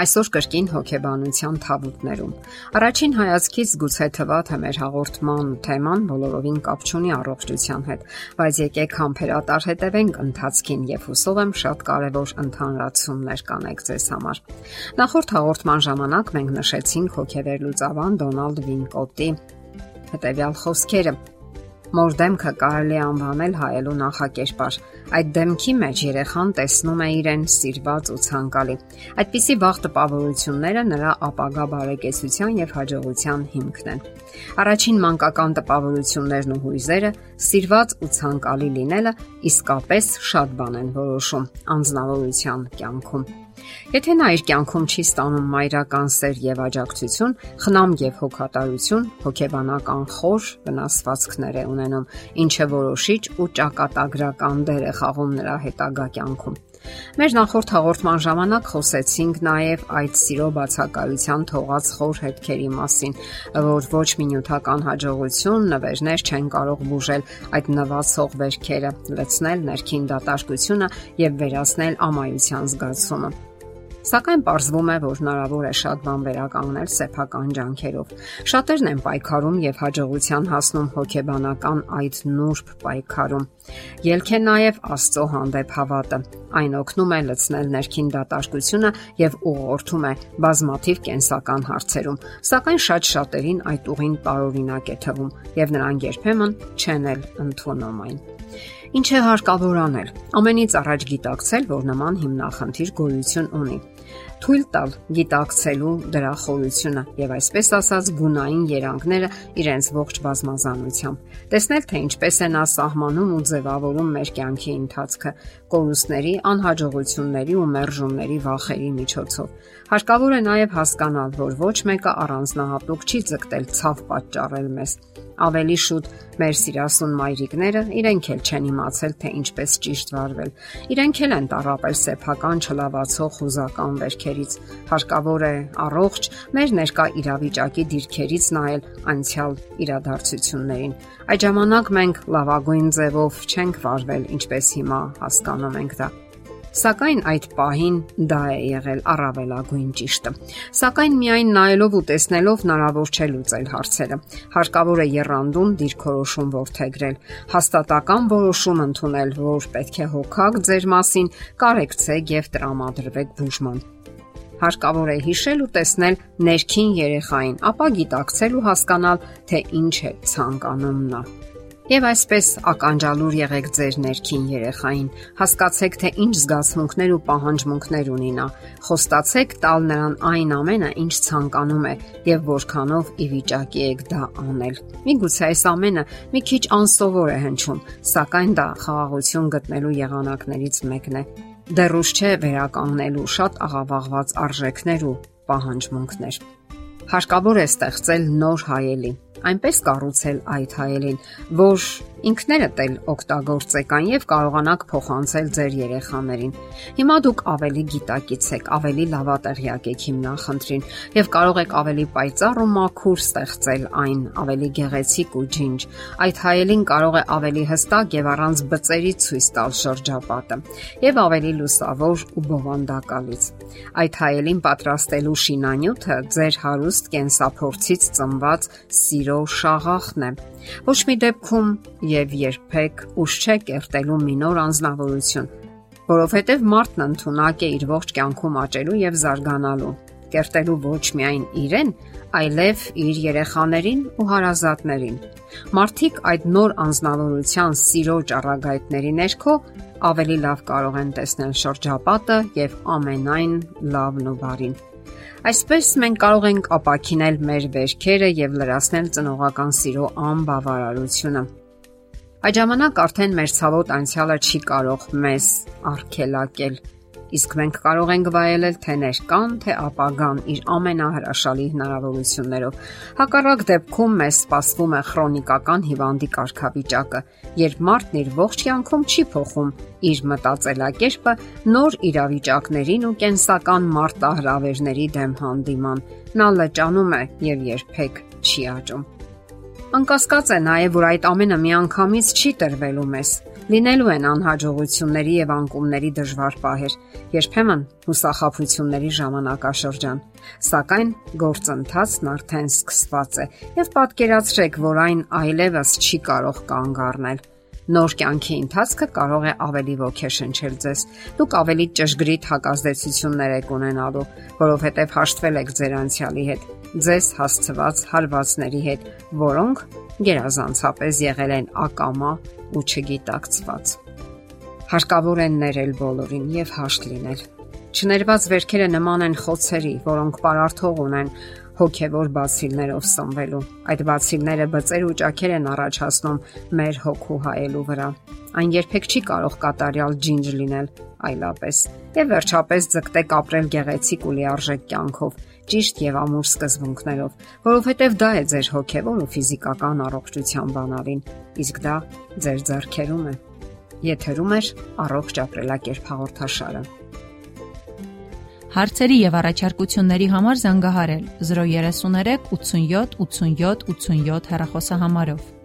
Այսօր կրկին հոգեբանության թավուտներում։ Առաջին հայացքից գուցե թվա թե մեր հաղորդման թեման բոլորովին կապ չունի առողջության հետ, բայց եկեք համբերատար հետևենք ընթացքին եւ հուսով եմ շատ կարեւոր ընդհանրացումներ կանեք ձեզ համար։ Նախորդ հաղորդման ժամանակ մենք նշեցինք հոգեվեր լուծավան Դոնալդ Վինկոտի հետեւյալ խոսքերը Մոր դեմքը կարելի է անվանել հայելու նախակերպար։ Այդ դեմքի մեջ երեխան տեսնում է իրեն սիրված ու ցանկալի։ Այդպիսի վաղ տպավորությունները նրա ապագա բարեկեցության եւ հաջողության հիմքն են։ Առաջին մանկական տպավորություններն ու հույզերը սիրված ու ցանկալի լինելը իսկապես շատ բան են որոշում անznավորության կյանքում։ Եթե նա իր կյանքում չի ստանում մայրական սեր եւ աջակցություն, խնամ եւ հոգատարություն, հոգեբանական խոր վնասվածքներ է ունենում, ինչը որոշիչ ու ճակատագրական դեր է խաղում նրա հետագա կյանքում։ Մեր նախորդ հաղորդման ժամանակ խոսեցինք նաև այդ սիրո բացակայության թողած խոր հետքերի մասին, որ ոչ մի նյութական հաջողություն, նվերներ չեն կարող բուժել այդ նվացող վերքերը, լցնել ներքին դատարկությունը եւ վերացնել ամայության զգացումը։ Սակայն ողջվում է, որ հնարավոր է շատ բան վերականգնել սեփական ջանքերով։ Շատերն են պայքարում եւ հաջողության հասնում հոգեբանական այդ նուրբ պայքարում։ Ելք է նաեւ Աստծո հանդեպ հավատը։ Այն օգնում է լցնել ներքին դատարկությունը եւ ուղղորդում է բազմաթիվ կենսական հարցերում։ Սակայն շատ շատերին այդ ուղին տարօրինակ է թվում եւ նրանք երբեմն չեն էլ ընդունում այն։ Ինչ է հարկավոր անել։ Ամենից առաջ գիտակցել, որ նման հիմնախնդիր գոյություն ունի թույլ տալ գիտակցելու դրա խորությունը եւ այսպես ասած գունային երանգները իրենց ողջ բազմազանությամբ։ Տեսնել թե ինչպես է նա սահմանում ու ձևավորում մեր կյանքի ընթացքը կորուստների, անհաջողությունների ու մերժումների վախերի միջոցով։ Հարկավոր է նաև հասկանալ, որ ոչ մեկը առանձնահատուկ չի ձգտել ցավ պատճառել մեզ ավելի շուտ մեր սիրասուն մայրիկները իրենք էլ չեն իմացել թե ինչպես ճիշտ վարվել։ Իրենք էլ են տարապել սեփական չլավացող հուզական դիրքերից։ Հարկավոր է առողջ մեր ներկա իրավիճակի դիրքերից նայել անցյալ իրադարձություններին։ Այդ ժամանակ մենք լավագույն ձևով չենք վարվել, ինչպես հիմա հասկանում ենք դա։ Սակայն այդ պահին դա է եղել առավելագույն ճիշտը։ Սակայն միայն նայելով ու տեսնելով հնարավոր չէ լուծել հարցերը։ Հարկավոր է երանդուն դիրքորոշում որթեգրել, հաստատական որոշում ընդունել, որ պետք է հոգաք ձեր մասին, կարեկցեք եւ տրամադրվեք բուժման հարկավոր է հիշել ու տեսնել ներքին երեխային, ապա գիտակցել ու հասկանալ, թե ինչ է ցանկանում նա։ Եվ այսպես ականջալուր եղեք ձեր ներքին երեխային, հասկացեք թե ինչ զգացմունքներ ու պահանջմունքներ ունի նա։ Խոստացեք տալ նրան այն ամենը, ինչ ցանկանում է եւ որքանով ի վիճակի եք դա անել։ Միգուցե այս ամենը մի քիչ անսովոր է հնչում, սակայն դա խաղաղություն գտնելու եղանակներից մեկն է։ Դեռուշ չէ վերականգնելու շատ աղավաղված արժեքներ ու պահանջմունքներ։ Հարկավոր է ստեղծել նոր հայելի այնպես կառուցել այդ հայելին, որ ինքներդ էլ օգտագործեք այն եւ կարողանաք փոխանցել ձեր երեխաներին։ Հիմա դուք ավելի գիտակից եք, ավելի լավատեղյակ եք հիմնախնդրին եւ կարող եք ավելի պայծառ ու մաքուր ստեղծել այն, ավելի գեղեցիկ ու ջինջ։ Այդ հայելին կարող է ավելի հստակ եւ առանց բծերի ցույց տալ շրջապատը եւ ավելի լուսավոր ու բովանդակալից։ Այդ հայելին պատրաստելու շինանյութը ձեր հարուստ կենսափորձից ծնված սիրո շաղախն է Ոչ մի դեպքում եւ երբեք ուշ չէ կերտելու մի նոր անznավորություն, որովհետեւ մարդն ընդունակ է իր ողջ կյանքում աճելու եւ զարգանալու, կերտելու ոչ միայն իրեն, այլև իր երեխաներին ու հարազատներին։ Մարդիկ այդ նոր անznավորության սիրո ճառագայթների ներքո ավելի լավ կարող են տեսնել շրջապատը եւ ամենայն լավն ու բարին։ Այսպես մենք կարող ենք ապակինել մեր վերքերը եւ լրացնել ծնողական սիրո անբավարարությունը։ Այդ ժամանակ արդեն մեր ցավոտ անցյալը չի կարող մեզ արգելակել իսկ մենք կարող ենք վայելել թե ներկան, թե ապագան իր ամենահրաշալի հնարավորություններով։ Հակառակ դեպքում մեզ սպասվում է քրոնիկական հիվանդի կարգավիճակը, երբ մարդն իր ողջ կյանքում չի փոխում իր մտածելակերպը նոր իրավիճակներին ու կենսական մարտահրավերների դեմ հանդիման։ Նա լճանում է եւ երբեք չի աճում։ Անկասկած է նաև, որ այդ ամենը միանգամից չի տրվելու մեզ։ Լինելու են անհաջողությունների եւ անկումների դժվար պահեր, երբեմն հուսախաբությունների ժամանակաշրջան, սակայն գործընթացն արդեն սկսված է եւ պատկերացրեք, որ այն այլևս չի կարող կանգ առնել։ Նոր կյանքի ընթացքը կարող է ավելի ոգեշնչել ձեզ։ Դուք ավելի ճշգրիտ հակազդեցություններ եք ունենալու, որովհետև հաշտվել եք ձեր անցյալի հետ, ձեզ հասցված հարվածների հետ, որոնք գերազանցապես եղել են ակամա ու չգիտակցված։ Հարկավոր են ներել բոլորին եւ հաշտ լինել։ Չներված վերքերը նման են խոցերի, որոնք պարարթող ունեն հոգևոր բացիլներով սնվելու։ Այդ բացիլները բծեր ու ճաքեր են առաջացնում մեր հոգու հայելու վրա։ Այն երբեք չի կարող կատարյալ ջինջ լինել այլապես։ Եվ վերջապես ձգտեք ապրել գեղեցիկ ու լիարժեք կյանքով, ճիշտ եւ ամուր սկզբունքներով, որովհետեւ դա է ձեր հոգևոր ու ֆիզիկական առողջության բանալին, իսկ դա ձեր ձեռքերում է։ Եթերում է առողջ ապրելակերպ հաղորդաշարը։ Հարցերի եւ առաջարկությունների համար զանգահարել 033 87 87 87 հեռախոսահամարով։